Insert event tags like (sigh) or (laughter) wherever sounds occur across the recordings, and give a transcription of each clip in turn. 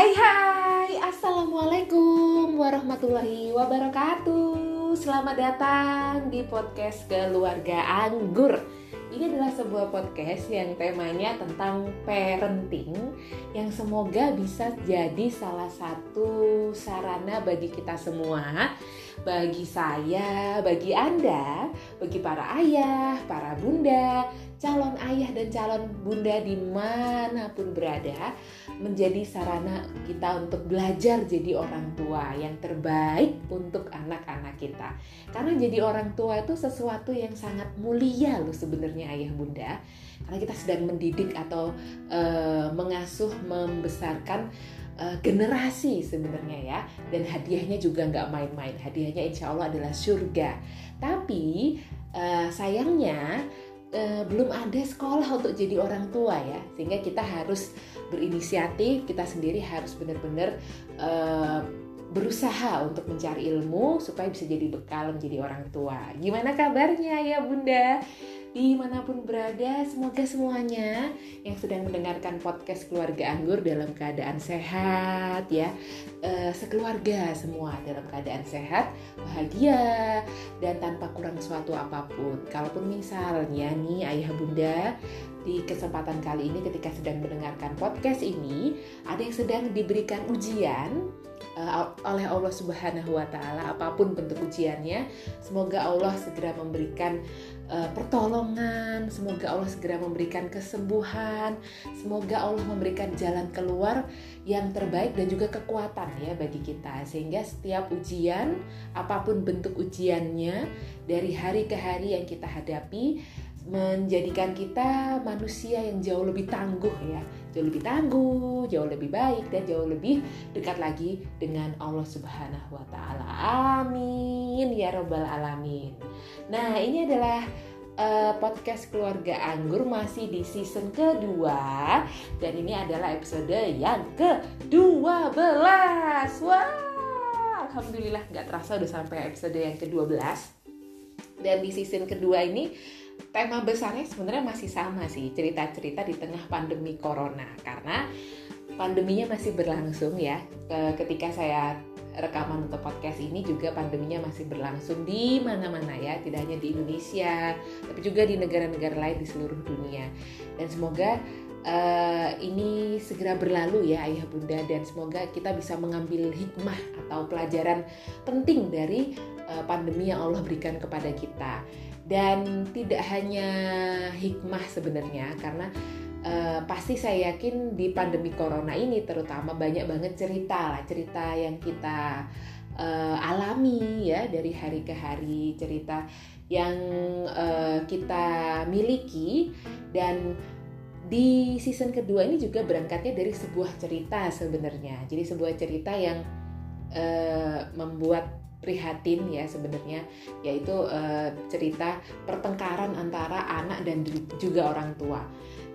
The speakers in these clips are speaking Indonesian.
Hai hai, Assalamualaikum warahmatullahi wabarakatuh. Selamat datang di podcast Keluarga Anggur. Ini adalah sebuah podcast yang temanya tentang parenting yang semoga bisa jadi salah satu sarana bagi kita semua, bagi saya, bagi Anda, bagi para ayah, para bunda, calon ayah dan calon bunda di mana pun berada menjadi sarana kita untuk belajar jadi orang tua yang terbaik untuk anak-anak kita. Karena jadi orang tua itu sesuatu yang sangat mulia loh sebenarnya ayah bunda. Karena kita sedang mendidik atau uh, mengasuh membesarkan uh, generasi sebenarnya ya dan hadiahnya juga nggak main-main hadiahnya insya Allah adalah surga tapi uh, sayangnya uh, belum ada sekolah untuk jadi orang tua ya sehingga kita harus berinisiatif kita sendiri harus benar-benar berusaha untuk mencari ilmu supaya bisa jadi bekal menjadi orang tua. Gimana kabarnya ya Bunda? Di mana pun berada, semoga semuanya yang sedang mendengarkan podcast keluarga anggur dalam keadaan sehat ya, e, sekeluarga semua dalam keadaan sehat, bahagia dan tanpa kurang suatu apa pun. Kalaupun misalnya nih ayah bunda di kesempatan kali ini ketika sedang mendengarkan podcast ini ada yang sedang diberikan ujian uh, oleh Allah Subhanahu wa taala apa pun bentuk ujiannya semoga Allah segera memberikan uh, pertolongan semoga Allah segera memberikan kesembuhan semoga Allah memberikan jalan keluar yang terbaik dan juga kekuatan ya bagi kita. Sehingga setiap ujian apa pun bentuk ujiannya dari hari ke hari yang kita hadapi menjadikan kita manusia yang jauh lebih tangguh ya jauh lebih tangguh jauh lebih baik dan jauh lebih dekat lagi dengan Allah Subhanahu wa taala. Amin ya robbal alamin. Nah ini adalah uh, podcast keluarga anggur masih di season kedua. Dan ini adalah episode yang ke-12 wah alhamdulillah nggak terasa udah sampai episode yang ke-12 dan di season kedua ini tema besarnya sebenarnya masih sama sih cerita-cerita di tengah pandemi corona. Karena pandeminya masih berlangsung ya. Ketika saya rekaman untuk podcast ini juga pandeminya masih berlangsung di mana-mana ya. Tidak hanya di Indonesia tapi juga di negara-negara lain di seluruh dunia. Dan semoga uh, ini segera berlalu ya ayah bunda. Dan semoga kita bisa mengambil hikmah atau pelajaran penting dari uh, pandemi yang Allah berikan kepada kita dan tidak hanya hikmah sebenarnya karena uh, pasti saya yakin di pandemi corona ini terutama banyak banget cerita lah cerita yang kita uh, alami ya dari hari ke hari cerita yang uh, kita miliki. Dan di season kedua ini juga berangkatnya dari sebuah cerita sebenarnya. Jadi sebuah cerita yang uh, membuat prihatin ya sebenarnya yaitu uh, cerita pertengkaran antara anak dan juga orang tua.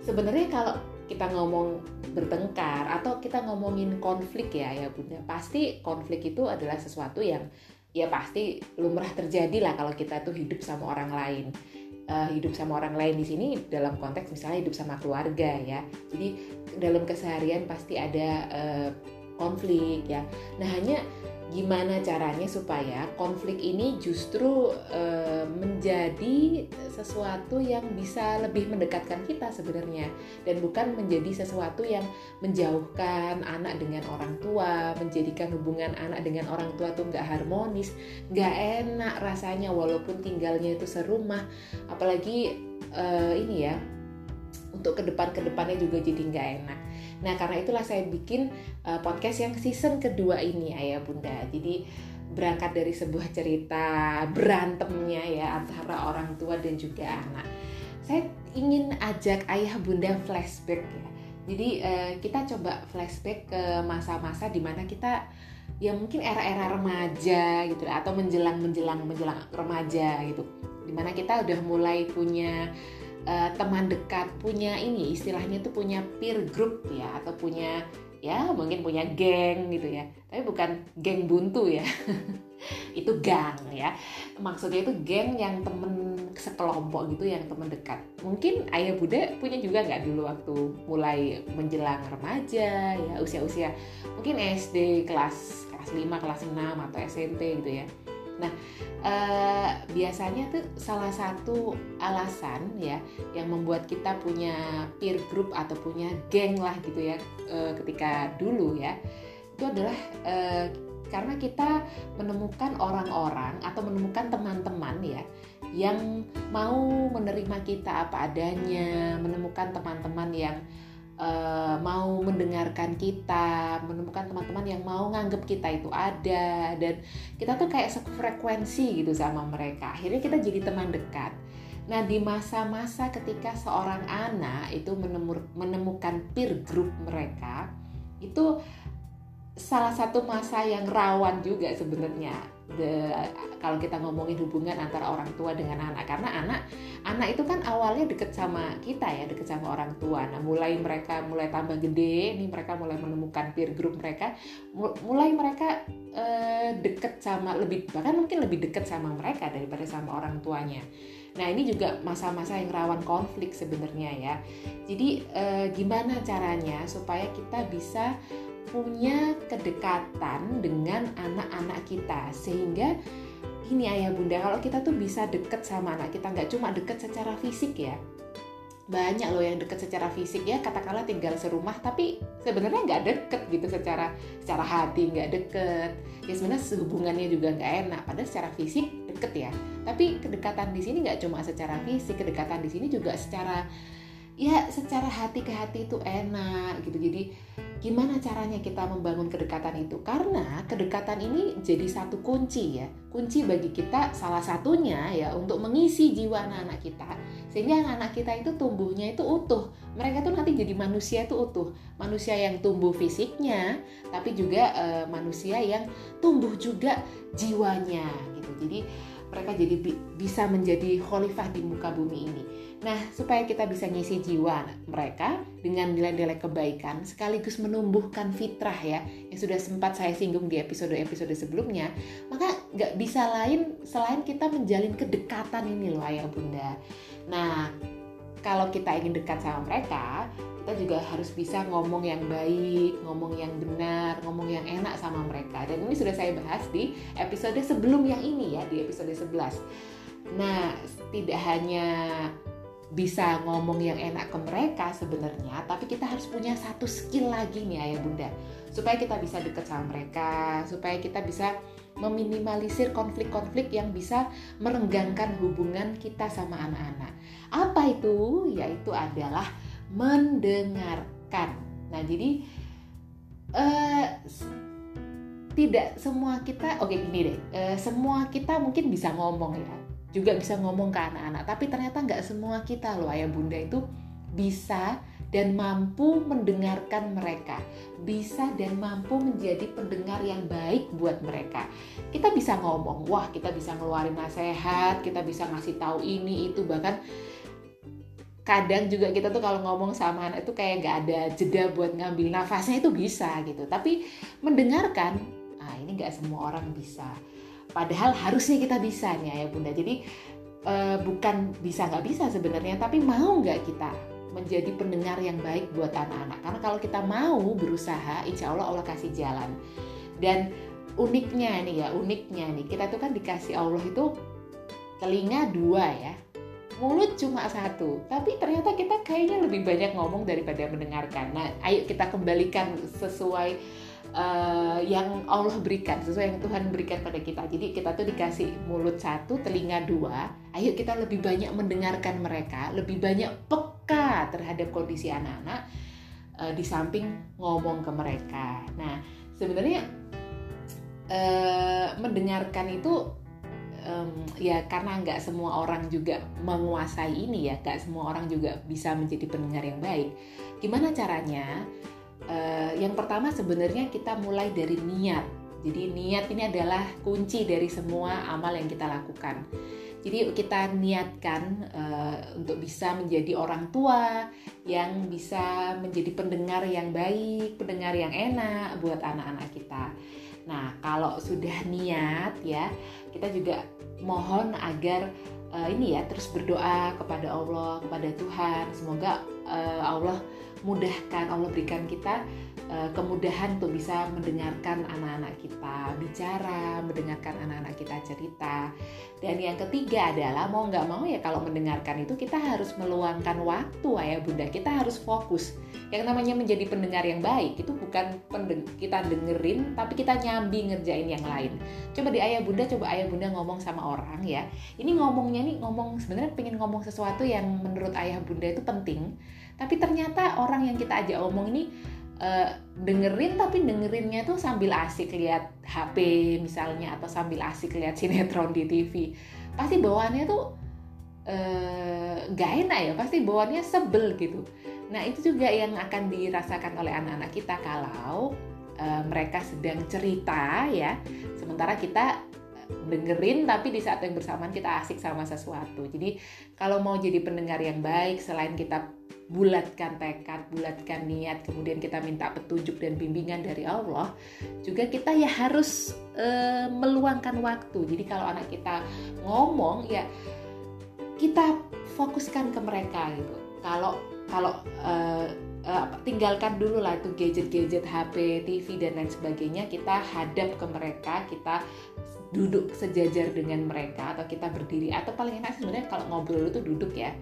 Sebenarnya kalau kita ngomong bertengkar atau kita ngomongin konflik ya ya Bunda, pasti konflik itu adalah sesuatu yang ya pasti lumrah terjadi lah kalau kita tuh hidup sama orang lain. Uh, hidup sama orang lain di sini dalam konteks misalnya hidup sama keluarga ya. Jadi dalam keseharian pasti ada uh, konflik ya. Nah, hanya gimana caranya supaya konflik ini justru e, menjadi sesuatu yang bisa lebih mendekatkan kita sebenarnya. Dan bukan menjadi sesuatu yang menjauhkan anak dengan orang tua menjadikan hubungan anak dengan orang tua tuh nggak harmonis nggak enak rasanya walaupun tinggalnya itu serumah. Apalagi e, ini ya untuk ke depan ke depannya juga jadi nggak enak Nah karena itulah saya bikin uh, podcast yang season kedua ini ayah bunda. Jadi berangkat dari sebuah cerita berantemnya ya antara orang tua dan juga anak. Saya ingin ajak ayah bunda flashback ya. Jadi uh, kita coba flashback ke masa-masa di mana kita ya mungkin era-era remaja gitu atau menjelang menjelang menjelang remaja gitu di mana kita udah mulai punya uh, teman dekat punya ini istilahnya tuh punya peer group ya atau punya ya mungkin punya geng gitu ya. Tapi bukan geng buntu ya. (laughs) Itu gang ya. Maksudnya itu geng yang temen sekelompok gitu yang teman dekat. Mungkin ayah bunda punya juga nggak dulu waktu mulai menjelang remaja ya usia-usia mungkin SD kelas kelas 5 kelas 6 atau SMP gitu ya nah eh, biasanya tuh salah satu alasan ya yang membuat kita punya peer group atau punya geng lah gitu ya eh, ketika dulu ya itu adalah eh, karena kita menemukan orang-orang atau menemukan teman-teman ya yang mau menerima kita apa adanya, menemukan teman-teman yang uh, mau mendengarkan kita, menemukan teman-teman yang mau nganggep kita itu ada dan kita tuh kayak sefrekuensi gitu sama mereka. Akhirnya kita jadi teman dekat. Nah, di masa-masa ketika seorang anak itu menemukan peer group mereka, itu salah satu masa yang rawan juga sebenarnya kalau kita ngomongin hubungan antara orang tua dengan anak. Karena anak anak itu kan awalnya deket sama kita ya deket sama orang tua. Nah mulai mereka mulai tambah gede nih mereka mulai menemukan peer group mereka mulai mereka uh, deket sama lebih bahkan mungkin lebih deket sama mereka daripada sama orang tuanya. Nah ini juga masa-masa yang rawan konflik sebenarnya ya. Jadi eh, gimana caranya supaya kita bisa punya kedekatan dengan anak-anak kita. Sehingga ini ayah bunda kalau kita tuh bisa deket sama anak kita nggak cuma deket secara fisik ya. Banyak loh yang deket secara fisik ya katakanlah tinggal serumah tapi sebenarnya nggak deket gitu secara secara hati nggak deket. Ya sebenarnya hubungannya juga nggak enak padahal secara fisik deket ya. Tapi kedekatan di sini nggak cuma secara fisik kedekatan di sini juga secara ya secara hati ke hati itu enak gitu. Jadi gimana caranya kita membangun kedekatan itu? Karena kedekatan ini jadi satu kunci ya. Kunci bagi kita salah satunya ya untuk mengisi jiwa anak-anak kita. Sehingga anak-anak kita itu tumbuhnya itu utuh. Mereka tuh nanti jadi manusia itu utuh. Manusia yang tumbuh fisiknya tapi juga e, manusia yang tumbuh juga jiwanya gitu. Jadi mereka jadi bi bisa menjadi khalifah di muka bumi ini Nah, supaya kita bisa ngisi jiwa mereka dengan nilai-nilai kebaikan sekaligus menumbuhkan fitrah ya yang sudah sempat saya singgung di episode-episode sebelumnya, maka nggak bisa lain selain kita menjalin kedekatan ini loh ayah bunda. Nah, kalau kita ingin dekat sama mereka, kita juga harus bisa ngomong yang baik, ngomong yang benar, ngomong yang enak sama mereka. Dan ini sudah saya bahas di episode sebelum yang ini ya, di episode 11. Nah, tidak hanya bisa ngomong yang enak ke mereka sebenarnya, tapi kita harus punya satu skill lagi nih ayah bunda, supaya kita bisa deket sama mereka, supaya kita bisa meminimalisir konflik-konflik yang bisa merenggangkan hubungan kita sama anak-anak. Apa itu? Yaitu adalah mendengarkan. Nah, jadi uh, tidak semua kita, oke okay, gini deh, uh, semua kita mungkin bisa ngomong ya, juga bisa ngomong ke anak-anak tapi ternyata nggak semua kita loh ayah bunda itu bisa dan mampu mendengarkan mereka bisa dan mampu menjadi pendengar yang baik buat mereka kita bisa ngomong wah kita bisa ngeluarin nasihat kita bisa ngasih tahu ini itu bahkan kadang juga kita tuh kalau ngomong sama anak itu kayak gak ada jeda buat ngambil nafasnya itu bisa gitu tapi mendengarkan ah ini gak semua orang bisa Padahal harusnya kita bisa nih ya bunda. Jadi uh, bukan bisa nggak bisa sebenarnya, tapi mau nggak kita menjadi pendengar yang baik buat anak-anak. Karena kalau kita mau berusaha, insya Allah Allah kasih jalan. Dan uniknya nih ya, uniknya nih kita tuh kan dikasih Allah itu telinga dua ya, mulut cuma satu, tapi ternyata kita kayaknya lebih banyak ngomong daripada mendengarkan. Nah, ayo kita kembalikan sesuai uh, yang Allah berikan sesuai yang Tuhan berikan pada kita. Jadi kita tuh dikasih mulut satu telinga dua. Ayo kita lebih banyak mendengarkan mereka lebih banyak peka terhadap kondisi anak-anak uh, di samping ngomong ke mereka. Nah sebenarnya uh, mendengarkan itu um, ya karena nggak semua orang juga menguasai ini ya nggak semua orang juga bisa menjadi pendengar yang baik gimana caranya Uh, yang pertama sebenarnya kita mulai dari niat. Jadi niat ini adalah kunci dari semua amal yang kita lakukan. Jadi kita niatkan uh, untuk bisa menjadi orang tua yang bisa menjadi pendengar yang baik, pendengar yang enak buat anak-anak kita. Nah, kalau sudah niat ya, kita juga mohon agar uh, ini ya terus berdoa kepada Allah kepada Tuhan. Semoga uh, Allah mudahkan Allah berikan kita uh, kemudahan untuk bisa mendengarkan anak-anak kita bicara mendengarkan anak-anak kita cerita. Dan yang ketiga adalah mau nggak mau ya kalau mendengarkan itu kita harus meluangkan waktu ayah bunda. Kita harus fokus. Yang namanya menjadi pendengar yang baik itu bukan pendeng kita dengerin tapi kita nyambi ngerjain yang lain. Coba di ayah bunda coba ayah bunda ngomong sama orang ya. Ini ngomongnya nih ngomong sebenarnya pengen ngomong sesuatu yang menurut ayah bunda itu penting tapi ternyata orang yang kita ajak ngomong ini uh, dengerin tapi dengerinnya tuh sambil asik lihat HP misalnya atau sambil asik lihat sinetron di TV pasti bawaannya tuh uh, gak enak ya pasti bawaannya sebel gitu. Nah, itu juga yang akan dirasakan oleh anak-anak kita kalau uh, mereka sedang cerita ya, sementara kita eh, dengerin tapi di saat yang bersamaan kita asik sama sesuatu. Jadi kalau mau jadi pendengar yang baik selain kita bulatkan tekad, bulatkan niat, kemudian kita minta petunjuk dan bimbingan dari Allah, juga kita ya harus e, meluangkan waktu. Jadi kalau anak kita ngomong ya kita fokuskan ke mereka gitu. Kalau kalau uh, uh, tinggalkan dulu lah itu gadget-gadget HP, TV dan lain sebagainya kita hadap ke mereka kita duduk sejajar dengan mereka atau kita berdiri atau paling enak sebenarnya kalau ngobrol itu duduk ya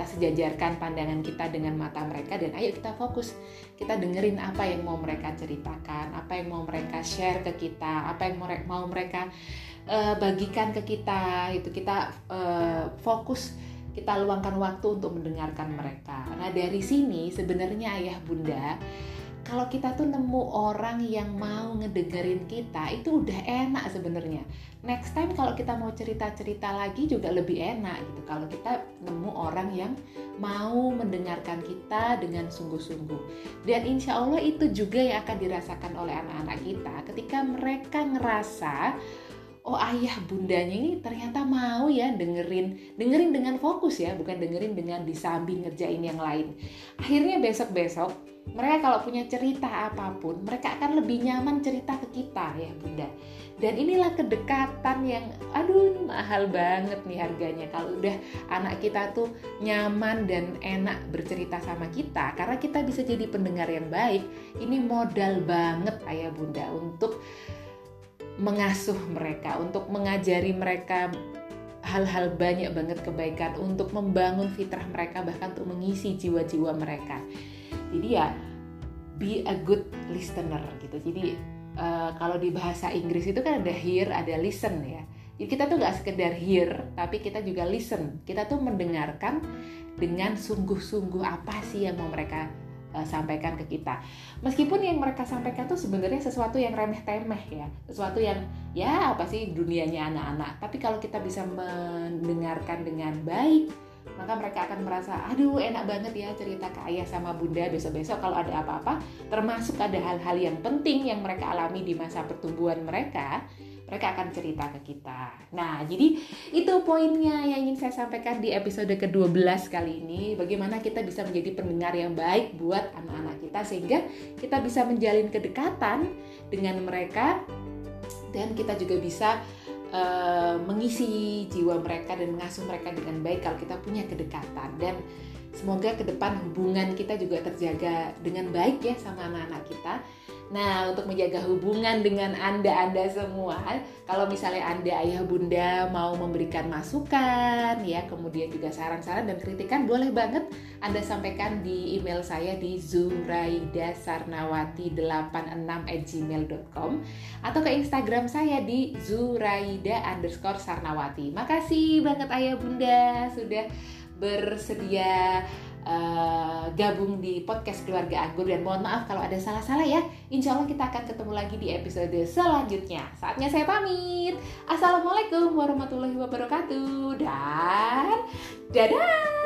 kita sejajarkan pandangan kita dengan mata mereka dan ayo kita fokus kita dengerin apa yang mau mereka ceritakan apa yang mau mereka share ke kita apa yang mau mereka uh, bagikan ke kita itu kita uh, fokus kita luangkan waktu untuk mendengarkan mereka. Nah, dari sini sebenarnya ayah bunda, kalau kita tuh nemu orang yang mau ngedengerin kita, itu udah enak sebenarnya. Next time kalau kita mau cerita-cerita lagi juga lebih enak gitu. Kalau kita nemu orang yang mau mendengarkan kita dengan sungguh-sungguh. Dan insya Allah itu juga yang akan dirasakan oleh anak-anak kita ketika mereka ngerasa oh ayah bundanya ini ternyata mau ya dengerin dengerin dengan fokus ya bukan dengerin dengan disambi ngerjain yang lain akhirnya besok besok mereka kalau punya cerita apa pun mereka akan lebih nyaman cerita ke kita ya bunda dan inilah kedekatan yang aduh mahal banget nih harganya kalau udah anak kita tuh nyaman dan enak bercerita sama kita karena kita bisa jadi pendengar yang baik ini modal banget ayah bunda untuk mengasuh mereka, untuk mengajari mereka hal-hal banyak banget kebaikan untuk membangun fitrah mereka bahkan untuk mengisi jiwa-jiwa mereka. Jadi ya be a good listener gitu. Jadi uh, kalau di bahasa Inggris itu kan ada hear, ada listen ya. Jadi kita tuh nggak sekedar hear, tapi kita juga listen. Kita tuh mendengarkan dengan sungguh-sungguh apa sih yang mau mereka uh, sampaikan ke kita. Meskipun yang mereka sampaikan tuh sebenarnya sesuatu yang remeh temeh ya, sesuatu yang ya apa sih dunianya anak-anak. Tapi kalau kita bisa mendengarkan dengan baik, maka mereka akan merasa aduh enak banget ya cerita ke ayah sama bunda besok-besok kalau ada apa-apa termasuk ada hal-hal yang penting yang mereka alami di masa pertumbuhan mereka mereka akan cerita ke kita. Nah, jadi itu poinnya yang ingin saya sampaikan di episode ke-12 kali ini. Bagaimana kita bisa menjadi pendengar yang baik buat anak-anak kita sehingga kita bisa menjalin kedekatan dengan mereka dan kita juga bisa uh, mengisi jiwa mereka dan mengasuh mereka dengan baik kalau kita punya kedekatan. Dan semoga ke depan hubungan kita juga terjaga dengan baik ya sama anak-anak kita Nah, untuk menjaga hubungan dengan Anda-Anda semua, kalau misalnya Anda ayah bunda mau memberikan masukan, ya, kemudian juga saran-saran dan kritikan, boleh banget Anda sampaikan di email saya di zuraidasarnawati86@gmail.com atau ke Instagram saya di zuraida underscore sarnawati. Makasih banget ayah bunda sudah bersedia uh, gabung di podcast keluarga Anggur dan mohon maaf kalau ada salah-salah ya. Insya Allah kita akan ketemu lagi di episode selanjutnya. Saatnya saya pamit. Assalamualaikum warahmatullahi wabarakatuh dan dadah.